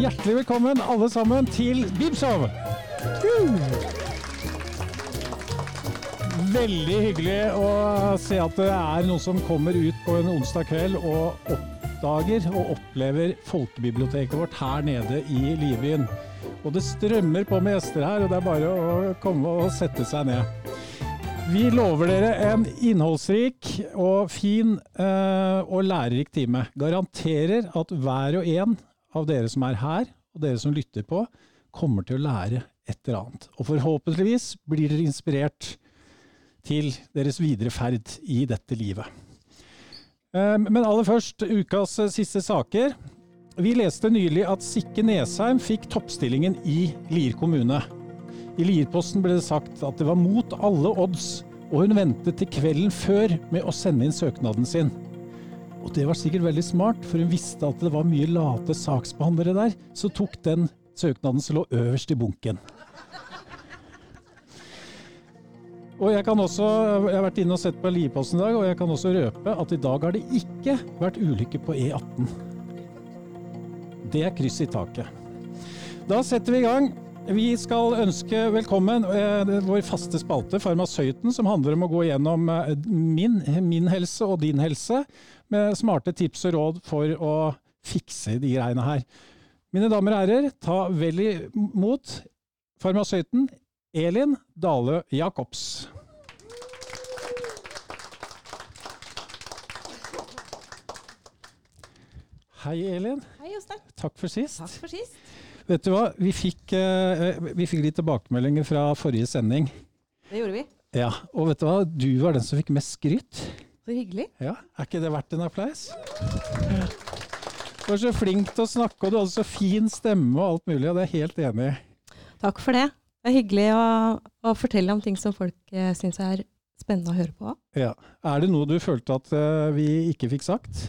Hjertelig velkommen alle sammen til Bibsov! Veldig hyggelig å se at det er noen som kommer ut på en onsdag kveld og oppdager og opplever folkebiblioteket vårt her nede i Livbyen. Og det strømmer på med gjester her, og det er bare å komme og sette seg ned. Vi lover dere en innholdsrik og fin eh, og lærerik time. Garanterer at hver og en av dere som er her, og dere som lytter på, kommer til å lære et eller annet. Og forhåpentligvis blir dere inspirert til deres videre ferd i dette livet. Eh, Men aller først, ukas siste saker. Vi leste nylig at Sikke Nesheim fikk toppstillingen i Lier kommune. I Lierposten ble det sagt at det var mot alle odds, og hun ventet til kvelden før med å sende inn søknaden sin. Og det var sikkert veldig smart, for hun visste at det var mye late saksbehandlere der, så tok den søknaden som lå øverst i bunken. Og jeg, kan også, jeg har vært inne og sett på Lierposten i dag, og jeg kan også røpe at i dag har det ikke vært ulykke på E18. Det er kryss i taket. Da setter vi i gang. Vi skal ønske velkommen eh, vår faste spalte, Farmasøyten, som handler om å gå gjennom eh, min, min helse og din helse, med smarte tips og råd for å fikse de greiene her. Mine damer og herrer, ta vel imot farmasøyten Elin Dale Jacobs. Hei, Elin. Hei, Jostein. Takk for sist. Takk for sist. Vet du hva, vi fikk, eh, vi fikk litt tilbakemeldinger fra forrige sending. Det gjorde vi. Ja, og vet du hva, du var den som fikk mest skryt. Så hyggelig. Ja, Er ikke det verdt en applaus? Du var så flink til å snakke, og du hadde så fin stemme og alt mulig, og det er jeg helt enig i. Takk for det. Det er hyggelig å, å fortelle om ting som folk uh, syns er spennende å høre på. Ja. Er det noe du følte at eh, vi ikke fikk sagt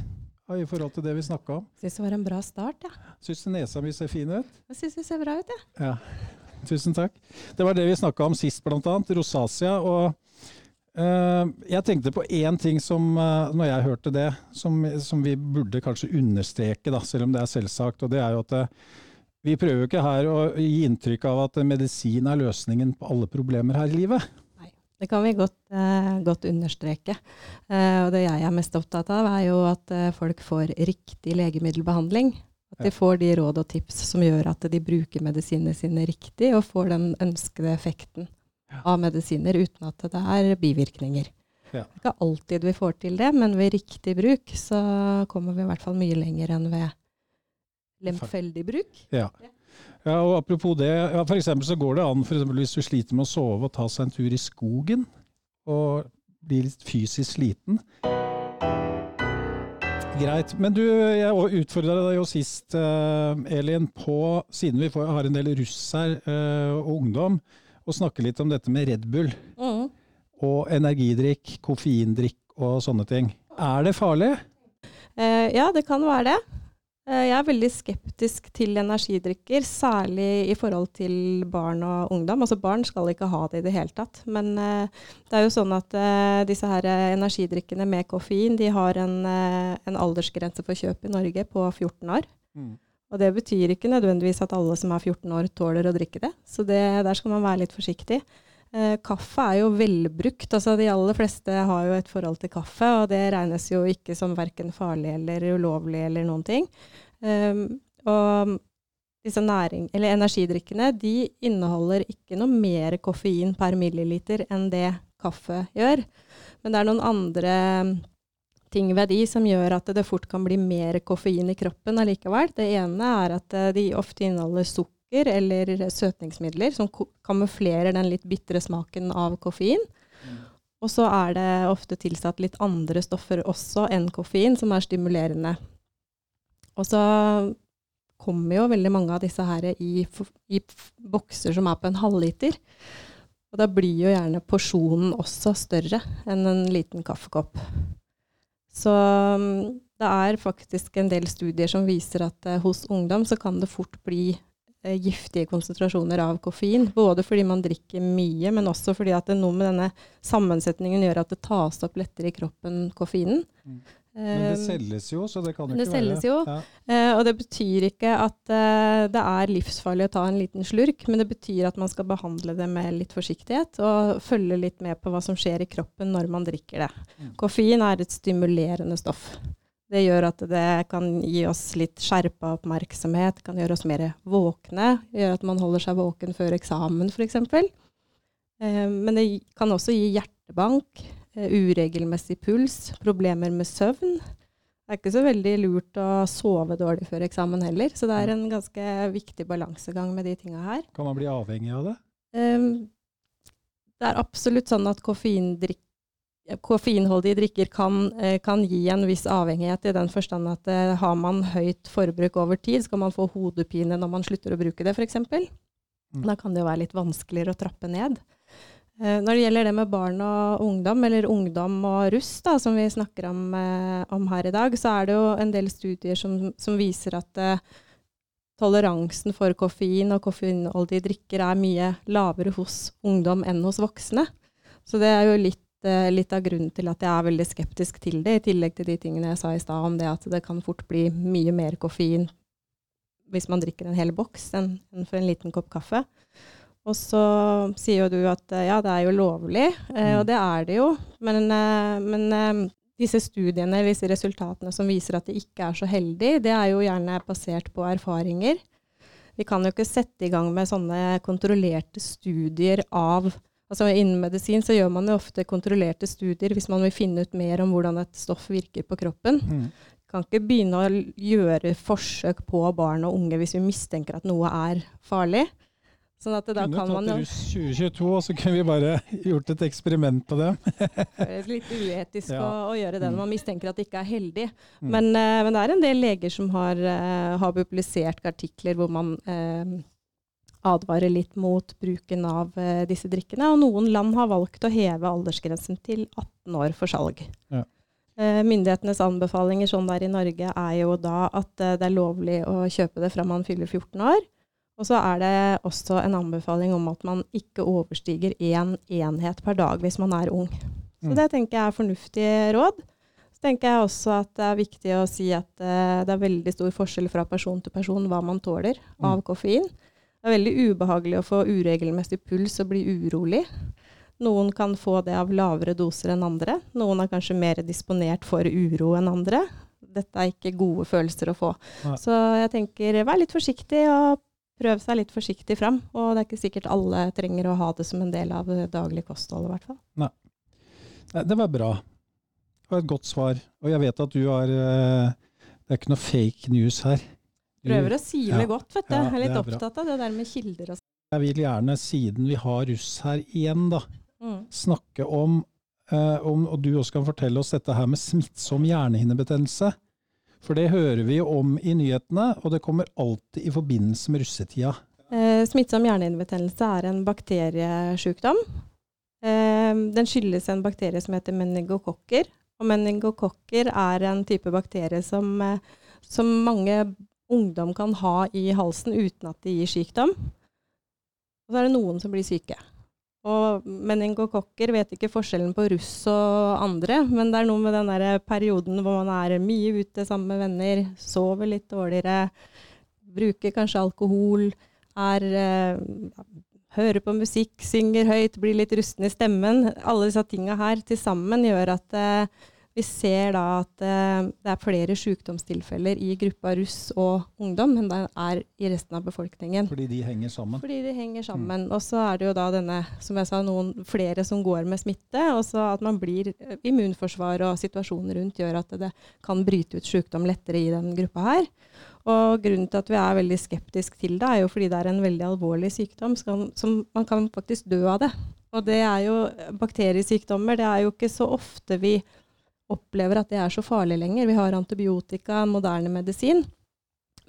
i forhold til det vi snakka om? Syns det var en bra start, ja. Syns du nesa mi ser fin ut? Jeg syns det ser bra ut, jeg. Ja. Tusen takk. Det var det vi snakka om sist, annet. Rosacea. Og eh, jeg tenkte på én ting som, eh, når jeg hørte det, som, som vi burde kanskje understreke, da, selv om det er selvsagt. Og det er jo at eh, vi prøver jo ikke her å gi inntrykk av at medisin er løsningen på alle problemer her i livet. Det kan vi godt, eh, godt understreke. Eh, og det jeg er mest opptatt av, er jo at eh, folk får riktig legemiddelbehandling. At de får de råd og tips som gjør at de bruker medisinene sine riktig, og får den ønskede effekten av medisiner uten at det er bivirkninger. Ja. Det er ikke alltid vi får til det, men ved riktig bruk så kommer vi i hvert fall mye lenger enn ved lemfeldig bruk. Ja. Ja, og apropos det, ja, for eksempel så går det an for eksempel hvis du sliter med å sove og ta seg en tur i skogen, og bli litt fysisk sliten. Greit. Men du, jeg utfordra deg jo sist, eh, Elin, på, siden vi får, har en del russ her, eh, og ungdom, å snakke litt om dette med Red Bull og energidrikk, koffeindrikk og sånne ting. Er det farlig? Eh, ja, det kan være det. Eh, jeg er veldig skeptisk til energidrikker, særlig i forhold til barn og ungdom. Altså Barn skal ikke ha det i det hele tatt. Men eh, det er jo sånn at eh, disse her energidrikkene med koffein de har en, en aldersgrense for kjøp i Norge på 14 år. Og det betyr ikke nødvendigvis at alle som er 14 år tåler å drikke det. Så det, der skal man være litt forsiktig. Eh, kaffe er jo velbrukt. altså De aller fleste har jo et forhold til kaffe, og det regnes jo ikke som verken farlig eller ulovlig eller noen ting. Um, og disse næring, eller energidrikkene de inneholder ikke noe mer koffein per milliliter enn det kaffe gjør. Men det er noen andre ting ved de som gjør at det fort kan bli mer koffein i kroppen allikevel. Det ene er at eh, de ofte inneholder sukker eller søtningsmidler som kamuflerer den litt bitre smaken av koffein. Og så er det ofte tilsatt litt andre stoffer også enn koffein, som er stimulerende. Og så kommer jo veldig mange av disse her i, i bokser som er på en halvliter. Og da blir jo gjerne porsjonen også større enn en liten kaffekopp. Så mm, det er faktisk en del studier som viser at eh, hos ungdom så kan det fort bli giftige konsentrasjoner av koffein. Både fordi man drikker mye, men også fordi at det noe med denne sammensetningen gjør at det tas opp lettere i kroppen, koffeinen. Mm. Men det Eh, selges jo, så det kan jo det ikke være selges jo. Ja. Eh, og det betyr ikke at eh, det er livsfarlig å ta en liten slurk, men det betyr at man skal behandle det med litt forsiktighet og følge litt med på hva som skjer i kroppen når man drikker det. Mm. Koffein er et stimulerende stoff. Det gjør at det kan gi oss litt skjerpa oppmerksomhet, kan gjøre oss mer våkne, gjør at man holder seg våken før eksamen f.eks. Eh, men det kan også gi hjertebank, eh, uregelmessig puls, problemer med søvn. Det er ikke så veldig lurt å sove dårlig før eksamen heller, så det er en ganske viktig balansegang med de tinga her. Kan man bli avhengig av det? Um, det er absolutt sånn at koffeindrikk, koffeinholdige drikker kan, eh, kan gi en viss avhengighet, i den forstand at eh, har man høyt forbruk over tid, skal man få hodepine når man slutter å bruke det, f.eks. Mm. Da kan det jo være litt vanskeligere å trappe ned. Eh, når det gjelder det med barn og ungdom, eller ungdom og russ, da, som vi snakker om, eh, om her i dag, så er det jo en del studier som, som viser at toleransen for koffein og koffeinholdige drikker er mye lavere hos ungdom enn hos voksne. Så det er jo litt, litt av grunnen til at jeg er veldig skeptisk til det, i tillegg til de tingene jeg sa i stad om det at det kan fort bli mye mer koffein hvis man drikker en hel boks enn for en liten kopp kaffe. Og så sier jo du at eh, ja, det er jo lovlig, eh, Mm. og det er det jo. Men, eh, men eh, disse studiene, disse resultatene som viser at det ikke er så heldig, det er jo gjerne basert på erfaringer. Vi kan jo ikke sette i gang med sånne kontrollerte studier av Altså Innen medisin så gjør man jo ofte kontrollerte studier hvis man vil finne ut mer om hvordan et stoff virker på kroppen. Mm. Kan ikke begynne å gjøre forsøk på barn og unge hvis vi mistenker at noe er farlig. Sånn at da kan man jo russ 2022, og så kunne vi bare gjort et eksperiment på det. Det er litt uetisk Ja. å, å gjøre det Mm. når man mistenker at det ikke er heldig. Mm. Men, eh, men det er en del leger som har, eh, har publisert artikler hvor man eh, advarer litt mot bruken av eh, disse drikkene. Og noen land har valgt å heve aldersgrensen til 18 år for salg. Ja. Eh, myndighetenes anbefalinger sånn der i Norge er jo da at eh, det er lovlig å kjøpe det fra man fyller 14 år. Og så er det også en anbefaling om at man ikke overstiger én enhet per dag hvis man er ung. Så Mm. det tenker jeg er fornuftige råd. Så tenker jeg også at det er viktig å si at eh, det er veldig stor forskjell fra person til person hva man tåler av Mm. koffein. Det er veldig ubehagelig å få uregelmessig puls og bli urolig. Noen kan få det av lavere doser enn andre. Noen er kanskje mer disponert for uro enn andre. Dette er ikke gode følelser å få. Nei. Så jeg tenker vær litt forsiktig og prøv seg litt forsiktig fram. Og det er ikke sikkert alle trenger å ha det som en del av det daglige kostholdet, i hvert fall. Nei, det var bra. Det var et godt svar. Og jeg vet at du har eh, Det er ikke noe fake news her. Prøver å sile Ja. godt, vet du. Ja, jeg er litt er opptatt bra. av det der med kilder og sånn. Jeg vil gjerne, siden vi har russ her igjen, da, Mm. snakke om, eh, om Og du også kan fortelle oss dette her med smittsom hjernehinnebetennelse. For det hører vi om i nyhetene, og det kommer alltid i forbindelse med russetida. Eh, smittsom hjernehinnebetennelse er en bakteriesjukdom. Eh, den skyldes en bakterie som heter meningokokker. Og meningokokker er en type bakterie som, eh, som mange ungdom kan ha i halsen uten at det gir sykdom. Og så er det noen som blir syke. Og meningokokker vet ikke forskjellen på russ og andre, men det er noe med den der perioden hvor man er mye ute sammen med venner, sover litt dårligere, bruker kanskje alkohol, er eh, Hører på musikk, synger høyt, blir litt rusten i stemmen. Alle disse tinga her til sammen gjør at eh, vi ser da at eh, det er flere sykdomstilfeller i gruppa russ og ungdom enn det er i resten av befolkningen. Fordi de henger sammen. Fordi de henger sammen. Og så er det jo da denne, som jeg sa, noen flere som går med smitte. Og så at man blir eh, Immunforsvar og situasjonen rundt gjør at det kan bryte ut sykdom lettere i den gruppa her. Og grunnen til at vi er veldig skeptisk til det, er jo fordi det er en veldig alvorlig sykdom som, som man kan faktisk dø av det. Og det er jo bakteriesykdommer. Det er jo ikke så ofte vi opplever at det er så farlig lenger. Vi har antibiotika, moderne medisin.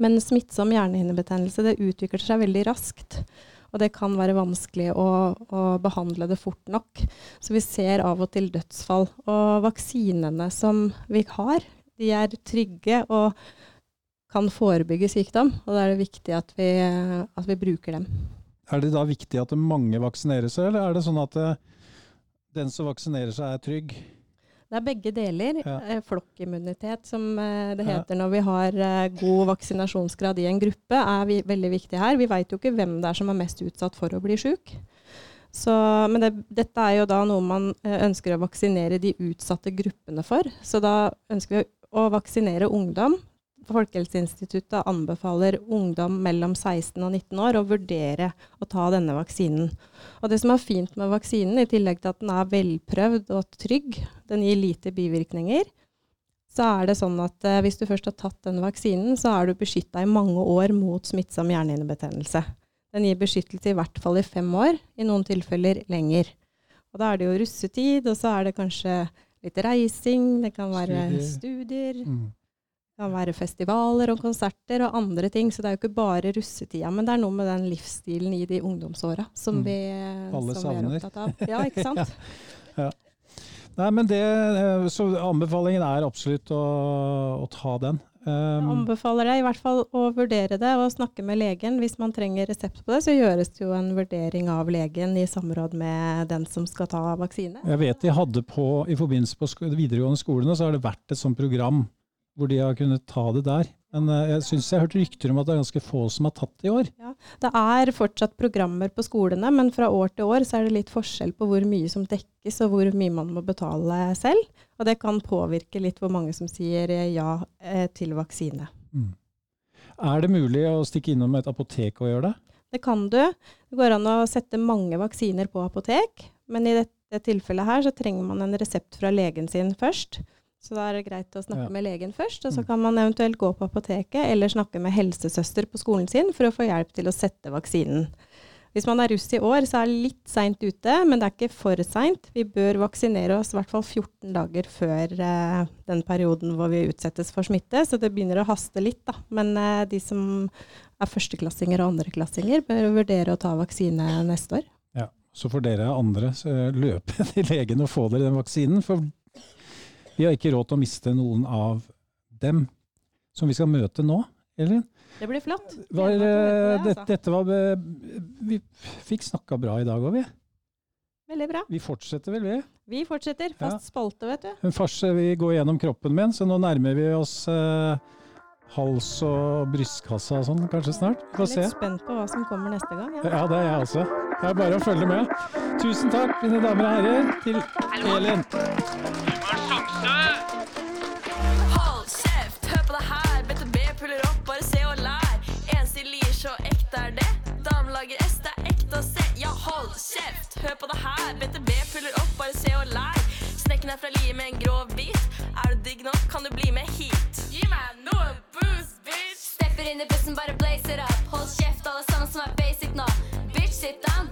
Men smittsom hjernehinnebetennelse det utvikler seg veldig raskt. Og det kan være vanskelig å, å, behandle det fort nok. Så vi ser av og til dødsfall. Og vaksinene som vi har, de er trygge og kan forebygge sykdom. Og da er det viktig at vi, at vi bruker dem. Er det da viktig at mange vaksinerer seg, eller er det sånn at eh, den som vaksinerer seg er trygg? Det er begge deler. Ja. Eh, Flokkimmunitet, som eh, det heter når vi har eh, god vaksinasjonsgrad i en gruppe, er vi, veldig viktig her. Vi veit jo ikke hvem det er som er mest utsatt for å bli sjuk. Så, men det, dette er jo da noe man ønsker å vaksinere de utsatte gruppene for. Så da ønsker vi å vaksinere ungdom. Folkehelseinstituttet anbefaler ungdom mellom 16 og 19 år å vurdere å ta denne vaksinen. Og det som er fint med vaksinen, i tillegg til at den er velprøvd og trygg, den gir lite bivirkninger, så er det sånn at eh, hvis du først har tatt denne vaksinen, så er du beskytta i mange år mot smittsom hjernehinnebetennelse. Den gir beskyttelse i hvert fall i fem år, i noen tilfeller lenger. Og da er det jo russetid, og så er det kanskje litt reising, det kan være Studier. studier, Mm. Kan være festivaler og konserter og andre ting. Så det er jo ikke bare russetida, men det er noe med den livsstilen i de ungdomsåra som, Mm. vi, Alle som vi er opptatt av. Ja, ikke sant? Nei, men det, eh, så anbefalingen er absolutt å, å ta den. Jeg Um, anbefaler deg i hvert fall å vurdere det og snakke med legen. Hvis man trenger resept på det, så gjøres det jo en vurdering av legen i samråd med den som skal ta vaksine. jeg vet de hadde på, i forbindelse på videregående skolene, så har det vært et sånt program hvor de har kunnet ta det der. Men eh, jeg syns jeg har hørt rykter om at det er ganske få som har tatt det i år. Det er fortsatt programmer på skolene, men fra år til år så er det litt forskjell på hvor mye som dekkes og hvor mye man må betale selv. Og det kan påvirke litt hvor mange som sier eh, ja eh, til vaksine. Mm. Er det mulig å stikke innom et apotek og gjøre det? Det kan du. Det går an å sette mange vaksiner på apotek, men i dette tilfellet her så trenger man en resept fra legen sin først. Så da er det greit å snakke Ja. med legen først, og så Mm. kan man eventuelt gå på apoteket eller snakke med helsesøster på skolen sin for å få hjelp til å sette vaksinen. Hvis man er russ i år, så er det litt seint ute, men det er ikke for seint. Vi bør vaksinere oss i hvert fall 14 dager før eh, den perioden hvor vi utsettes for smitte, så det begynner å haste litt. Da. Men eh, de som er førsteklassinger og andreklassinger, bør vurdere å ta vaksine neste år. Ja. Så får dere andre så løpe til legen og få dere den vaksinen. For vi har ikke råd til å miste noen av dem som vi skal møte nå. Elin? Det blir flott. Var, det, altså. dette var Vi fikk snakka bra i dag òg, vi. Veldig bra. Vi fortsetter vel, vi. Vi fortsetter. Fast spalte, vet du. Først, eh, vi går gjennom kroppen min, så nå nærmer vi oss eh, hals og brystkassa og sånn kanskje snart. Vi får se. Jeg er Litt spent på hva som kommer neste gang. Ja. Ja, det er jeg også. Det er bare å følge med. Tusen takk, mine damer og herrer, til Elin. Hold kjeft, hør på det her. BTB puller opp, bare se og lær. Eneste lir, så ekte er det. Damelager S, det er ekte å se. Ja, hold kjeft, hør på det her. BTB puller opp, bare se og lær. Snekken er fra Lier med en grov bit. Er du digg nok, kan du bli med hit. Gi meg noe boost, bitch. Stepper inn i bussen, bare blazer up. Hold kjeft, alle sammen som er basic nå. Bitch, sit down,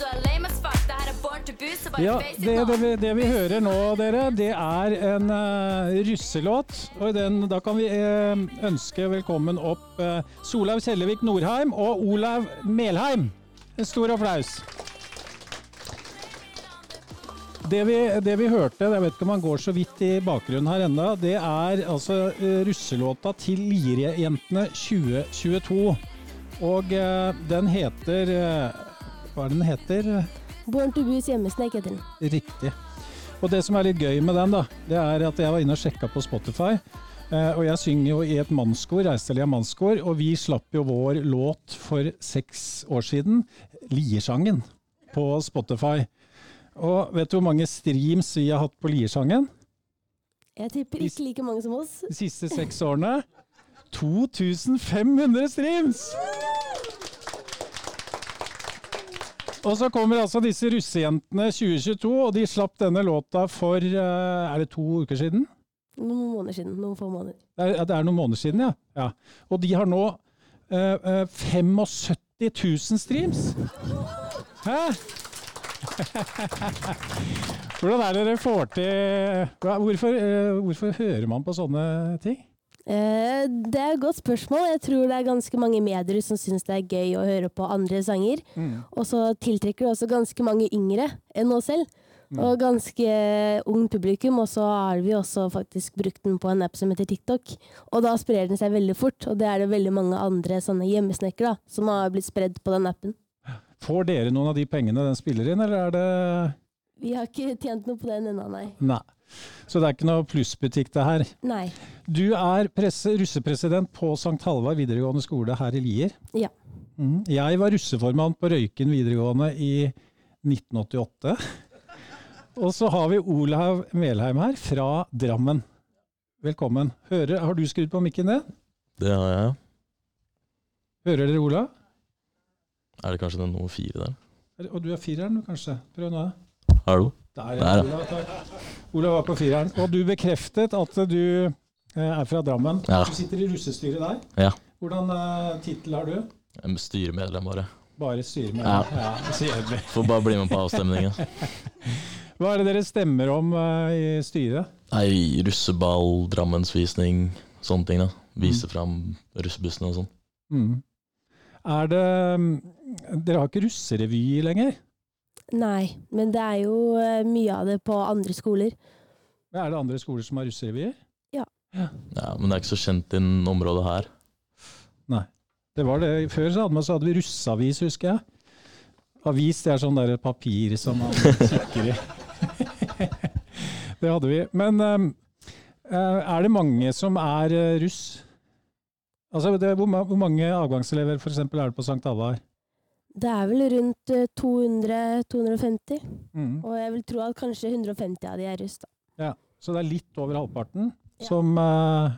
Ja, det, det, vi, det vi hører nå, dere, det er en uh, russelåt. Og den, da kan vi uh, ønske velkommen opp uh, Solaug Kjellevik Norheim og Olav Melheim. En stor applaus. Det vi, det vi hørte, jeg vet ikke om han går så vidt i bakgrunnen her ennå, det er altså eh, russelåta til Lirejentene 2022. Og eh, den heter eh, Hva er det den heter? Born to Boos hjemmesnek heter den. Riktig. Og det som er litt gøy med den, da, det er at jeg var inne og sjekka på Spotify. eh, og jeg synger jo i et mannskor, Reistelia mannskor, og vi slapp jo vår låt for seks år siden, Liersangen, på Spotify. Og vet du hvor mange streams vi har hatt på Liersangen Jeg tipper ikke like mange som oss. de siste seks årene? 2500 streams! Og så kommer altså disse russejentene 2022, og de slapp denne låta for eh, Er det to uker siden? Noen måneder siden. Noen få måneder. Det er, det er noen måneder siden, ja. ja. Og de har nå eh, eh, 75 000 streams. Hæ? Hvordan er det dere får til hvorfor, eh, hvorfor hører man på sånne ting? Eh, det er et godt spørsmål. Jeg tror det er ganske mange medier som syns det er gøy å høre på andre sanger. Og så tiltrekker det også ganske mange yngre enn oss selv. Og ganske ung publikum, og så har vi også faktisk brukt den på en app som heter TikTok. Og da sprer den seg veldig fort, og det er det veldig mange andre sånne hjemmesnekkere da, som har blitt spredd på den appen. Får dere noen av de pengene den spiller inn, eller er det Vi har ikke tjent noe på den ennå, nei. Nei. Så det er ikke noe plussbutikk det her. Nei. Du er presse, russepresident på St. Halvard videregående skole her i Lier. Ja. Mm. Jeg var russeformann på Røyken videregående i 1988. Og så har vi Olav Melheim her, fra Drammen. Velkommen. Hører, har du skrudd på mikken din? Det har jeg. Hører dere Olav? Er det kanskje den nummer fire der? Er- Og du er fireren, kanskje? Prøv nå. Hallo? Der, Der, ja. Olav, var på fireren. Og du bekreftet at du eh, er fra Drammen. Ja. Du sitter i russestyret der. Ja. Hvordan uh, tittel har du? Styremedlem, bare. Bare styremedlem. Ja. Ja. Får bare bli med på avstemningen. Hva er det dere stemmer om uh, i styret? Nei, russeball, Drammensvisning, sånne ting. da. Vise fram russebussene og sånn. Mm. Er det mm, Dere har ikke russerevy lenger? Nei, men det er jo eh, mye av det på andre skoler. Er det andre skoler som har russerevyer? Ja, Men det er ikke så kjent innen området her. Det var det. Før så hadde, man, så hadde vi russeavis, husker jeg. Avis det er sånn der papir som man kikker i. det hadde vi. Men um, eh, er det mange som er eh, russ? Altså, det, hvor, hvor mange avgangselever for eksempel, er det på St. Halvard? Det er vel rundt eh, 200-250, Mm. og jeg vil tro at kanskje 150 av de er russ. da. Ja, Så det er litt over halvparten Ja. som, uh,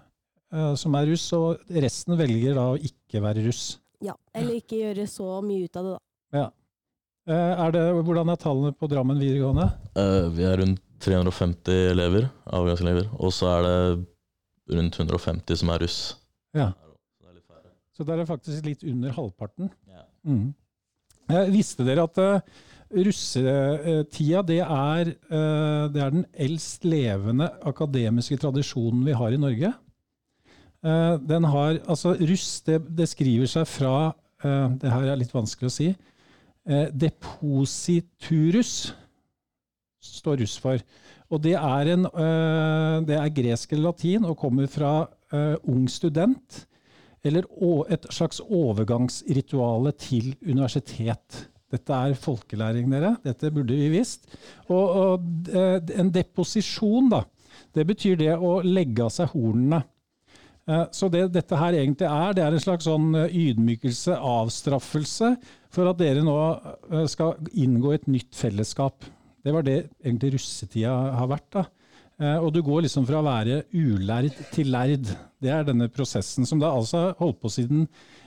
eh, som er russ, og resten velger da å ikke være russ. Ja, Eller ikke gjøre så mye ut av det, da. Ja. er det, hvordan er tallene på Drammen videregående? Uh, vi er rundt 350 elever, avgangselever, og så er det rundt 150 som er russ. Ja. Så det er faktisk litt under halvparten. Ja. Mm. Eh, visste dere at uh, russetida det er, eh, det er den eldst levende akademiske tradisjonen vi har i Norge? Eh, den har, altså Russ det, det skriver seg fra eh, Det her er litt vanskelig å si. Eh, depositurus står russ for. Og det er, en, eh, det er gresk eller latin og kommer fra eh, ung student eller et slags overgangsrituale til universitet. Dette er folkelæring, dere. Dette burde vi visst. Og, og eh, en deposisjon, da, det betyr det å legge av seg hornene. Eh, Så det dette her egentlig er, det er en slags sånn eh, ydmykelse, avstraffelse, for at dere nå skal inngå et nytt fellesskap. Det var det egentlig russetida har vært. da. Eh, Og du går liksom fra å være ulærd til lærd. Det er denne prosessen som da altså har holdt på siden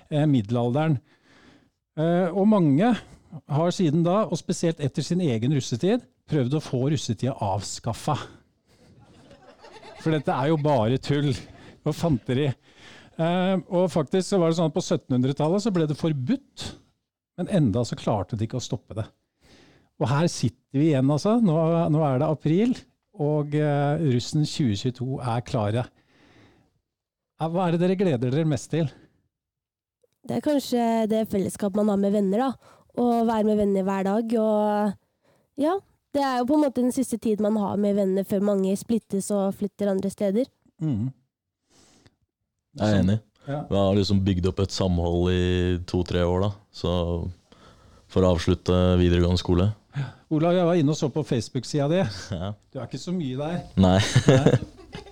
eh, middelalderen. Eh, og mange har siden da, og spesielt etter sin egen russetid, prøvd å få russetida avskaffa. For dette er jo bare tull og fanteri. Og faktisk så var det sånn at på 1700-tallet så ble det forbudt, men enda så klarte de ikke å stoppe det. Og her sitter vi igjen, altså. Nå, nå er det april, og eh, russen 2022 er klare. Eh, Hva er det dere gleder dere mest til? Det er kanskje det fellesskapet man har med venner, da. Å være med venner hver dag. Og ja, det er jo på en måte den siste tid man har med venner før mange splittes og flytter andre steder. Mm. Jeg er enig. Ja. Vi har liksom bygd opp et samhold i to-tre år, da. Så for å avslutte videregående skole. Olav, jeg var inne og så på Facebook-sida di. Ja. Du er ikke så mye der. Nei. Nei.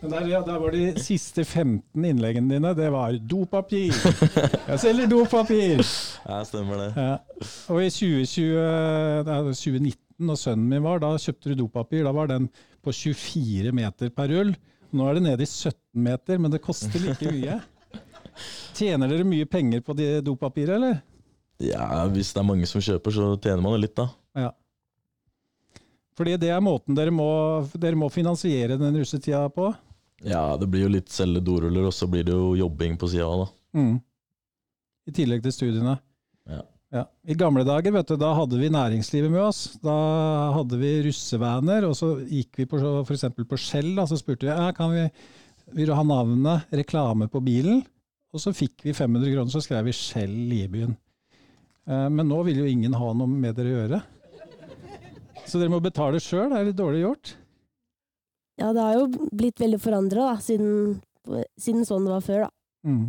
Men der, ja, der var de siste 15 innleggene dine, det var dopapir. Jeg selger dopapir! Ja, stemmer det. Ja. Og i 2020, nei, 2019, da sønnen min var, da kjøpte du dopapir. Da var den på 24 meter per rull. Nå er det nede i 17 meter, men det koster like mye. Tjener dere mye penger på dopapiret, eller? Ja, hvis det er mange som kjøper, så tjener man det litt, da. Ja. Fordi det er måten dere må, dere må finansiere den russetida på. Ja, det blir jo litt selge doruller, og så blir det jo jobbing på sida av, da. Mm. I tillegg til studiene. Ja. Ja. I gamle dager vet du, da hadde vi næringslivet med oss. Da hadde vi russevaner, og så gikk vi f.eks. for eksempel på Skjell. Da, så spurte vi ja, kan vi, vil du ha navnet reklame på bilen. Og så fikk vi 500 kroner, så skrev vi Skjell Libyen. Eh, men nå vil jo ingen ha noe med dere å gjøre. Så dere må betale sjøl, det er litt dårlig gjort. Ja, det har jo blitt veldig forandra siden, siden sånn det var før, da. Mm.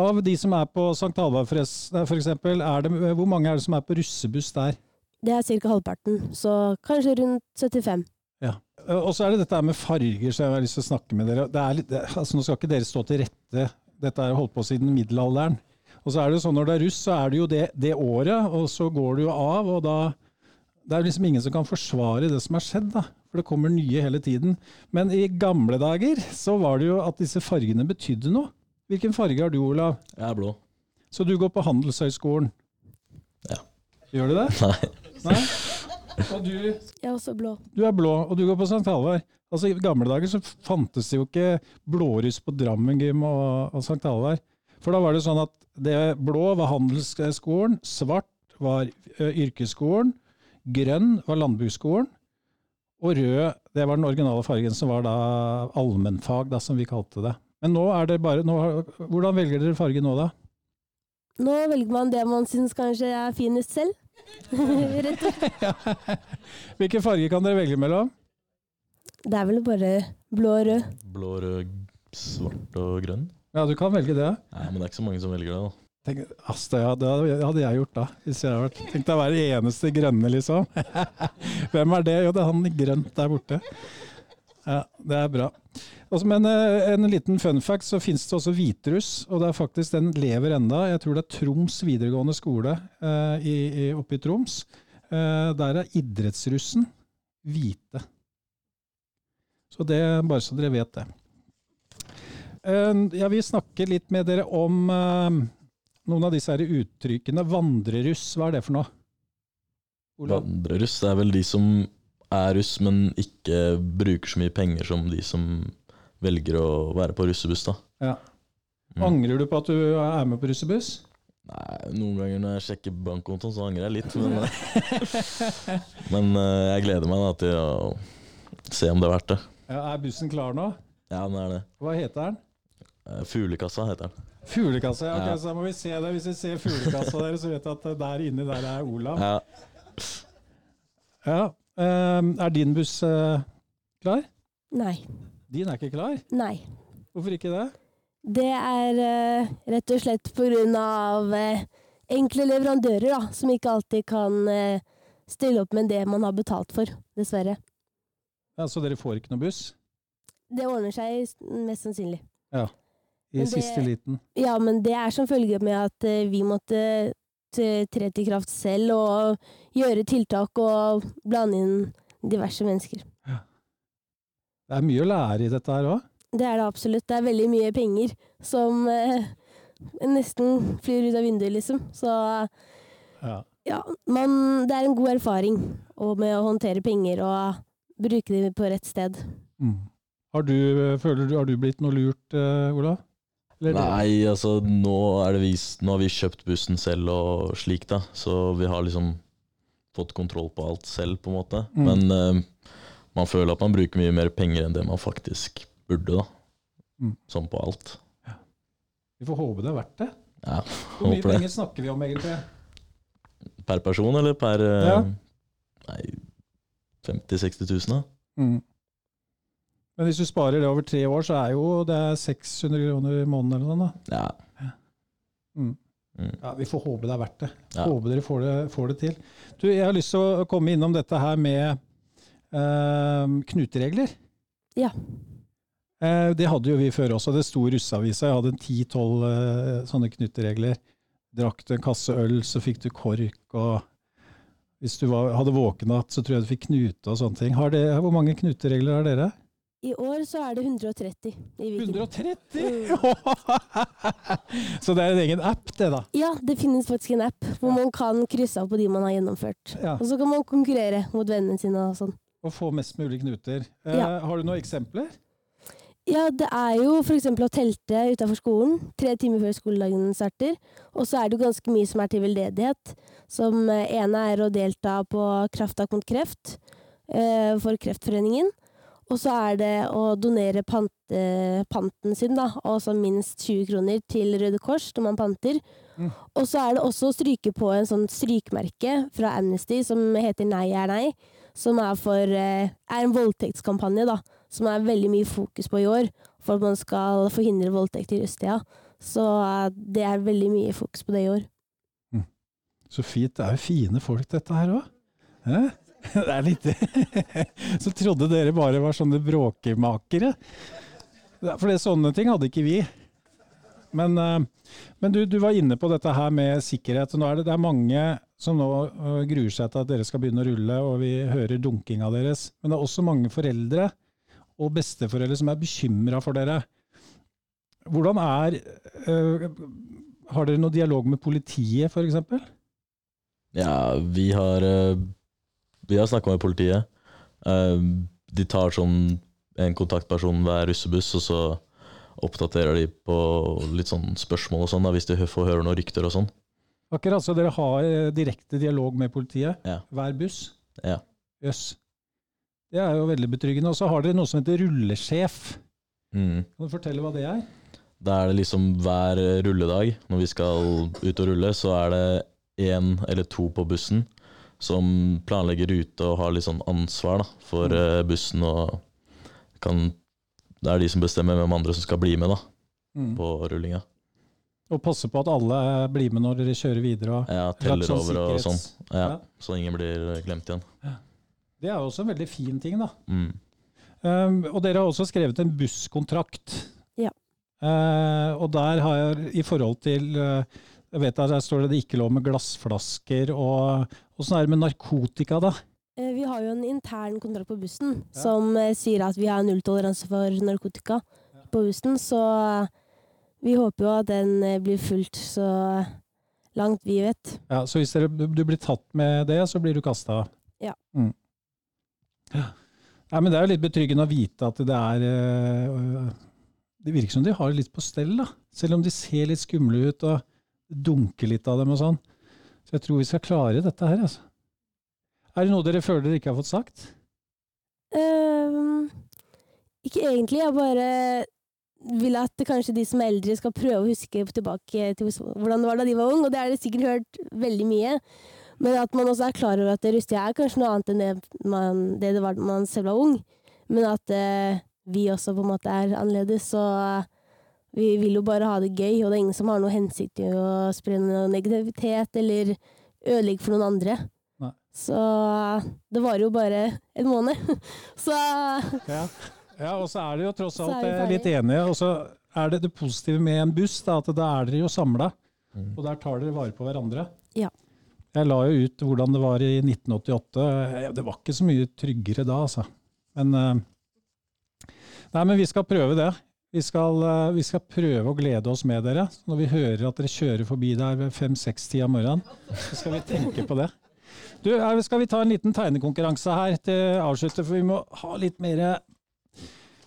Av de som er på St. Halvard f.eks., hvor mange er det som er på russebuss der? Det er ca. halvparten, så kanskje rundt 75. Ja. Og så er det dette med farger, så jeg har lyst til å snakke med dere. Det er litt, altså nå skal ikke dere stå til rette, dette er holdt på siden middelalderen. Og så er det sånn når det er russ, så er det jo det, det året, og så går du jo av, og da Det er liksom ingen som kan forsvare det som har skjedd, da. For det kommer nye hele tiden. Men i gamle dager så var det jo at disse fargene betydde noe. Hvilken farge har du, Olav? Jeg er blå. Så du går på Handelshøyskolen? Ja. Gjør du det? Nei. Nei? Og du Jeg er også blå. Du er blå, og du går på St. Halvard. Altså, I gamle dager så fantes det jo ikke blåruss på Drammen gym og, og St. Halvard. For da var det sånn at det blå var handelsskolen, svart var ø, yrkesskolen, grønn var landbruksskolen, og rød det var den originale fargen, som var da allmennfag, da, som vi kalte det. Men nå er det bare nå, Hvordan velger dere farge nå, da? Nå velger man det man syns kanskje er finest selv. Rett og slett. Hvilke farger kan dere velge mellom? Det er vel bare blå og rød. Blå, rød, svart og grønn. Ja, du kan velge det. Nei, men det er ikke så mange som velger det, da. Tenk, Asta, ja, det hadde jeg gjort da. Hvis jeg hadde vært Tenk deg å være eneste grønne, liksom. Hvem er det? Jo, det er han i grønt der borte. Ja, det er bra. Også, men eh, en liten fun fact, så finnes det også hvitruss, og det er faktisk den lever enda. Jeg tror det er Troms videregående skole eh, i, i, oppe i Troms. Eh, der er idrettsrussen hvite. Så det, bare så dere vet det. Eh, jeg vil snakke litt med dere om eh, noen av disse her uttrykkene. Vandreruss, hva er det for noe? Olav? Vandreruss det er vel de som er russ, men ikke bruker så mye penger som de som velger å være på russebuss, da. Ja. Mm. Angrer du på at du er med på russebuss? Nei, noen ganger når jeg sjekker bankkontoen, så angrer jeg litt. Men, men eh, jeg gleder meg da til å se om det er verdt det. Ja, er bussen klar nå? Ja, den er det. Hva heter den? Eh, Fuglekassa heter den. Fuglekassa. ja. Okay, Så da må vi se det. Hvis vi ser fuglekassa der, så vet du at der inni der er Olav. Ja, Ja. ehm, er din buss eh, klar? Nei. Din er ikke klar? Nei. Hvorfor ikke det? Det er eh, rett og slett på grunn av eh, enkle leverandører da, som ikke alltid kan stille opp med det man har betalt for, dessverre. Ja, så dere får ikke noe buss? Det ordner seg mest sannsynlig. I det- siste liten? Ja, men det er som følge med at eh, vi måtte tre til kraft selv og gjøre tiltak og blande inn diverse mennesker. Det er mye å lære i dette her òg. Det er det absolutt. Det er veldig mye penger som eh, nesten flyr ut av vinduet, liksom. Så Ja. ja, man, det er en god erfaring med å håndtere penger og bruke dem på rett sted. Mm. Har, du, føler du, har du blitt noe lurt, eh, Olav? Nei, altså nå, er det vi, nå har vi kjøpt bussen selv og slik, da. Så vi har liksom fått kontroll på alt selv, på en måte. Mm. Men uh, man føler at man bruker mye mer penger enn det man faktisk burde, da. Mm. Sånn på alt. Vi får håpe det er verdt det. Ja, Hvor mye penger snakker vi om, egentlig? Per person, eller per eh, Ja. Nei, 50 000-60 000, da? Mm. Men hvis du sparer det over tre år, så er jo det er 600 kroner i måneden eller noe sånt. da. Ja. Mm. Mm. Ja, Vi får håpe det er verdt det. Ja. Håpe dere får det, får det til. Du, jeg har lyst til å komme innom dette her med eh, knuteregler. Ja. Eh, det hadde jo vi før også. Det sto i russeavisa. Jeg hadde en ti-tolv eh, sånne knuteregler. Drakk du en kasse øl, så fikk du kork. og Hvis du var, hadde våkenatt, så tror jeg du fikk knute og sånne ting. Har det, hvor mange knuteregler har dere? I år så er det 130 i Viken. 130! så det er en egen app, det, da. Ja, det finnes faktisk en app hvor man kan krysse av på de man har gjennomført. Ja. Og så kan man konkurrere mot vennene sine og sånn. Og få mest mulig knuter. Eh, Ja. Har du noen eksempler? Ja, det er jo f.eks. å telte utafor skolen tre timer før skoledagen starter. Og så er det jo ganske mye som er til veldedighet. Som eh, ene er å delta på Krafttak mot kreft eh, for Kreftforeningen. Og så er det å donere pante, panten sin, da, altså minst 20 kroner, til Røde Kors når man panter. Mm. Og så er det også å stryke på en sånn strykmerke fra Amnesty som heter Nei er nei. Som er, for, eh, er en voldtektskampanje, da som er veldig mye fokus på i år, for at man skal forhindre voldtekt i rusttida. Så eh, det er veldig mye fokus på det i år. Så fint. Det er jo fine folk, dette her òg. Det er litt Så trodde dere bare var sånne bråkemakere. Er- For det, sånne ting hadde ikke vi. Men, eh, men du, du var inne på dette her med sikkerhet. Nå er det, det er mange som nå eh, gruer seg til at dere skal begynne å rulle, og vi hører dunkinga deres. Men det er også mange foreldre og besteforeldre som er bekymra for dere. Hvordan er eh, Har dere noe dialog med politiet, f.eks.? Ja, vi har Vi har snakka med politiet. Eh, De tar sånn en kontaktperson hver russebuss, og så oppdaterer de på litt sånn spørsmål og sånn, hvis de får høre noen rykter og sånn. Akkurat, så dere har eh, direkte dialog med politiet? Ja. Hver buss? Ja. Jøss. Det er jo veldig betryggende. Og så har dere noe som heter rullesjef. Mm. Kan du fortelle hva det er? Da er det liksom hver rulledag, når vi skal ut og rulle, så er det én eller to på bussen som planlegger ruter og har litt sånn ansvar da, for mm. bussen. og kan, Det er de som bestemmer hvem andre som skal bli med da, Mm. på rullinga. Og passe på at alle blir med når dere kjører videre. Og Ja, teller sånn over og sånn. Ja, Ja. Så ingen blir glemt igjen. Det er jo også en veldig fin ting, da. Mm. Um, og dere har også skrevet en busskontrakt. Ja. Uh, og der har jeg i forhold til uh, Jeg vet at der står det det ikke lov med glassflasker. og Åssen er det med narkotika, da? Eh, Vi har jo en intern kontrakt på bussen Ja. som eh, sier at vi har nulltoleranse for narkotika på bussen, så eh, vi håper jo at den blir fulgt så langt vi vet. Ja, så hvis dere, du blir tatt med det, så blir du kasta? Ja. Mm. ja. Nei, men det er jo litt betryggende å vite at det er Det virker som de har det litt på stell, da. Selv om de ser litt skumle ut og dunker litt av dem og sånn. Så jeg tror vi skal klare dette her, altså. Er det noe dere føler dere ikke har fått sagt? Um, ikke egentlig, jeg bare vil at kanskje de som er eldre skal prøve å huske tilbake til hvordan det var da de var unge, og det har de sikkert hørt veldig mye. Men at man også er klar over at rustia er kanskje noe annet enn det, man, det det var da man selv var ung. Men at uh, vi også på en måte er annerledes, så vi vil jo bare ha det gøy, og det er ingen som har noe hensikt i å spre noe negativitet eller ødelegge for noen andre. Nei. Så det varer jo bare en måned. Så Ja. ja, og så er det jo tross alt er jeg er litt enige. Og så er det det positive med en buss, da, at da er dere jo samla. Mm. Og der tar dere vare på hverandre. Ja. Jeg la jo ut hvordan det var i 1988. Eh, Det var ikke så mye tryggere da, altså. Men eh, Nei, men vi skal prøve det. Vi skal, eh, vi skal prøve å glede oss med dere. Når vi hører at dere kjører forbi der ved fem-seks-tida om morgenen, så skal vi tenke på det. Du, eh, skal vi ta en liten tegnekonkurranse her til avslutte, for vi må ha litt mer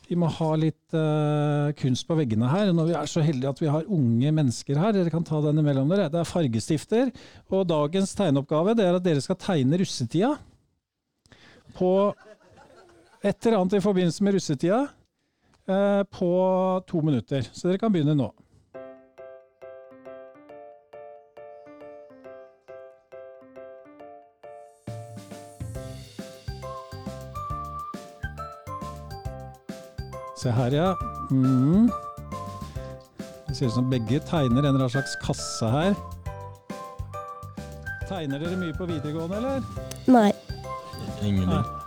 vi må ha litt uh, kunst på veggene her. Når vi er så heldige at vi har unge mennesker her, dere kan ta den imellom dere. Det er fargestifter. Og dagens tegneoppgave det er at dere skal tegne russetida på et eller annet i forbindelse med russetida på to minutter. Så dere kan begynne nå. Se her, ja. Mm. Det ser ut som begge tegner en eller annen slags kasse her. Tegner dere mye på videregående, eller? nei. Ingenting.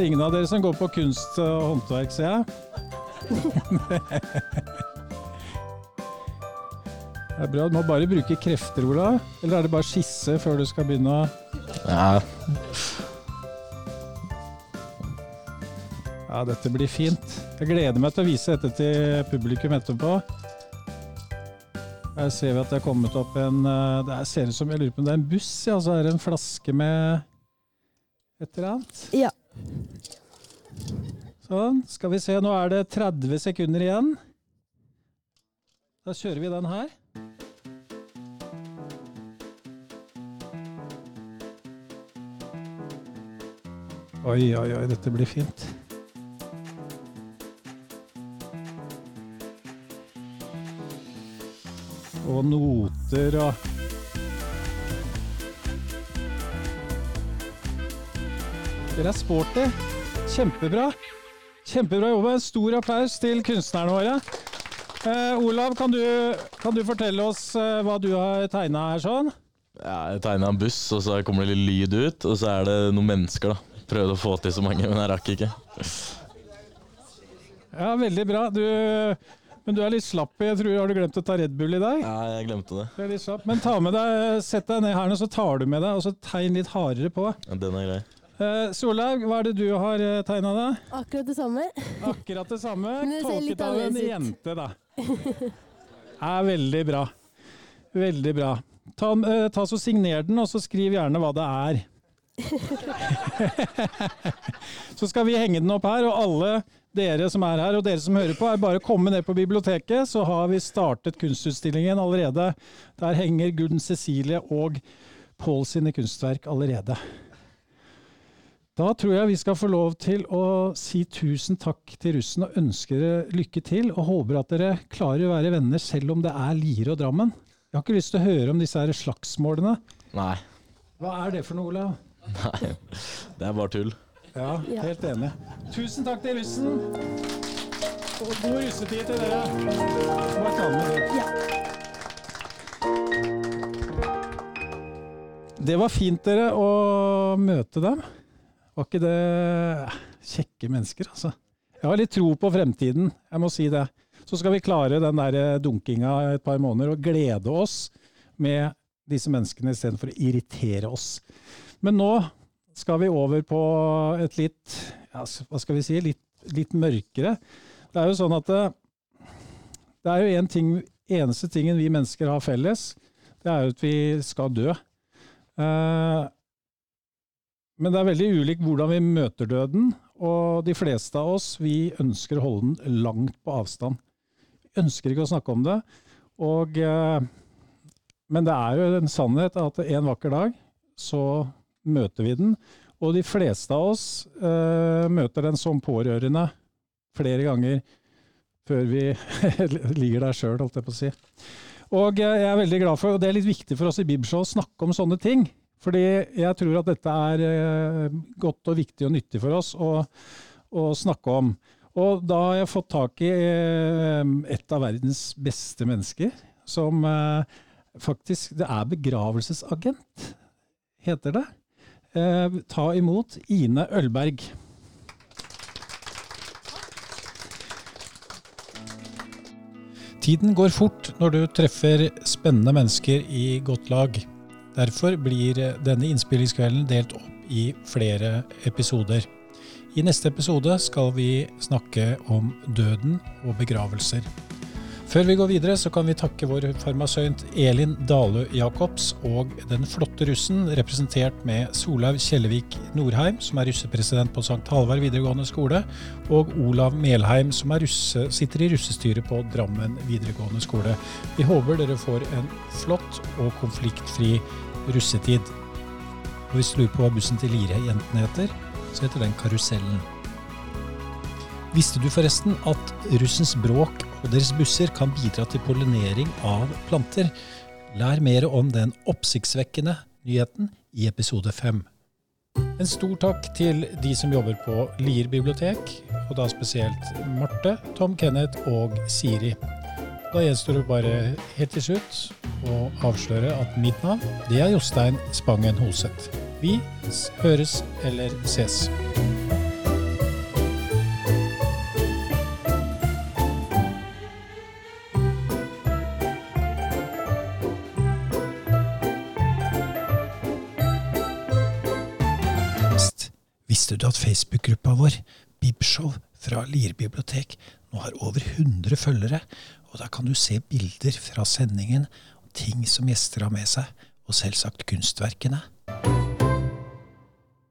Det er ingen av dere som går på kunst og håndverk, ser jeg. Det er bra. Du må bare bruke krefter, Ola. Eller er det bare skisse før du skal begynne å Ja, Ja, dette blir fint. Jeg gleder meg til å vise dette til publikum etterpå. Her ser vi at det er kommet opp en eh, Det ser ut som jeg lurer på om det er en buss, ja. Så er det en flaske med et eller annet. Ja. Sånn. Skal vi se, nå er det 30 sekunder igjen. Da kjører vi den her. Oi, oi, oi, dette blir fint. Og noter og Dere er sporty. Kjempebra. Kjempebra jobba. En stor applaus til kunstnerne våre. Eh, Olav, kan du, kan du fortelle oss eh, hva du har tegna her sånn? Ja, jeg tegna en buss, og så kommer det litt lyd ut, og så er det noen mennesker, da. Prøvde å få til så mange, men jeg rakk ikke. Ja, veldig bra. Du, men du er litt slapp. Jeg tror, Har du glemt å ta Red Bull i dag? Ja, jeg glemte det. Du er litt slapp. Men ta med deg, sett deg ned her nå, så tar du med deg, og så tegn litt hardere på. Ja, Den er grei. Eh, Solhaug, hva er det du har tegna da? Akkurat det samme. Akkurat det samme. Tolket av en jente, da. Er veldig bra. Veldig bra. Ta, eh, ta så Signer den, og så skriv gjerne hva det er. så skal vi henge den opp her, og alle dere som er her, og dere som hører på, er bare å komme ned på biblioteket, så har vi startet kunstutstillingen allerede. Der henger Gunn Cecilie og Pål sine kunstverk allerede. Da tror jeg vi skal få lov til å si tusen takk til russen og ønske dere lykke til, og håper at dere klarer å være venner selv om det er Lier og Drammen. Jeg har ikke lyst til å høre om disse her slagsmålene. Nei. Hva er det for noe, Olav? Nei. Det er bare tull. Ja, helt enig. Tusen takk til russen. Og god russetid til dere. Bare ta med det. Ja. Det var fint dere å møte dem. Var ikke det kjekke mennesker, altså? Jeg har litt tro på fremtiden, jeg må si det. Så skal vi klare den der dunkinga et par måneder og glede oss med disse menneskene istedenfor å irritere oss. Men nå skal vi over på et litt, ja, hva skal vi si, litt, litt mørkere. Det er jo sånn at det, det er jo en ting, eneste tingen vi mennesker har felles, det er jo at vi skal dø. Eh, men det er veldig ulikt hvordan vi møter døden, og de fleste av oss vi ønsker å holde den langt på avstand. Vi ønsker ikke å snakke om det. Og, eh, men det er jo en sannhet at en vakker dag så møter vi den. Og de fleste av oss eh, møter den som pårørende flere ganger før vi ligger der sjøl, holdt jeg på å si. Og eh, jeg er veldig glad for, og det er litt viktig for oss i Bibelshow å snakke om sånne ting. Fordi jeg tror at dette er eh, godt og viktig og nyttig for oss å, å snakke om. Og da har jeg fått tak i eh, et av verdens beste mennesker, som eh, faktisk Det er begravelsesagent, heter det. Ta imot Ine Ølberg. Tiden går fort når du treffer spennende mennesker i godt lag. Derfor blir denne innspillingskvelden delt opp i flere episoder. I neste episode skal vi snakke om døden og begravelser. Før vi går videre, så kan vi takke vår farmasøynt Elin Dalø Jacobs og den flotte russen, representert med Solaug Kjellevik Norheim, som er russepresident på St. Halvard videregående skole, og Olav Melheim, som russe, sitter i russestyret på Drammen videregående skole. Vi håper dere får en flott og konfliktfri russetid. Og hvis du lurer på hva bussen til Lire-jentene heter, så heter den Karusellen. Visste du forresten at russens bråk og deres busser kan bidra til pollinering av planter? Lær mer om den oppsiktsvekkende nyheten i episode fem. En stor takk til de som jobber på Lier bibliotek, og da spesielt Marte, Tom Kenneth og Siri. Da gjenstår det bare helt til slutt å avsløre at mitt navn det er Jostein Spangen Hoseth. Vi høres eller ses. Facebook-gruppa vår, Bibshow fra Lier bibliotek, nå har over 100 følgere, og da kan du se bilder fra sendingen, ting som gjester har med seg, og selvsagt kunstverkene.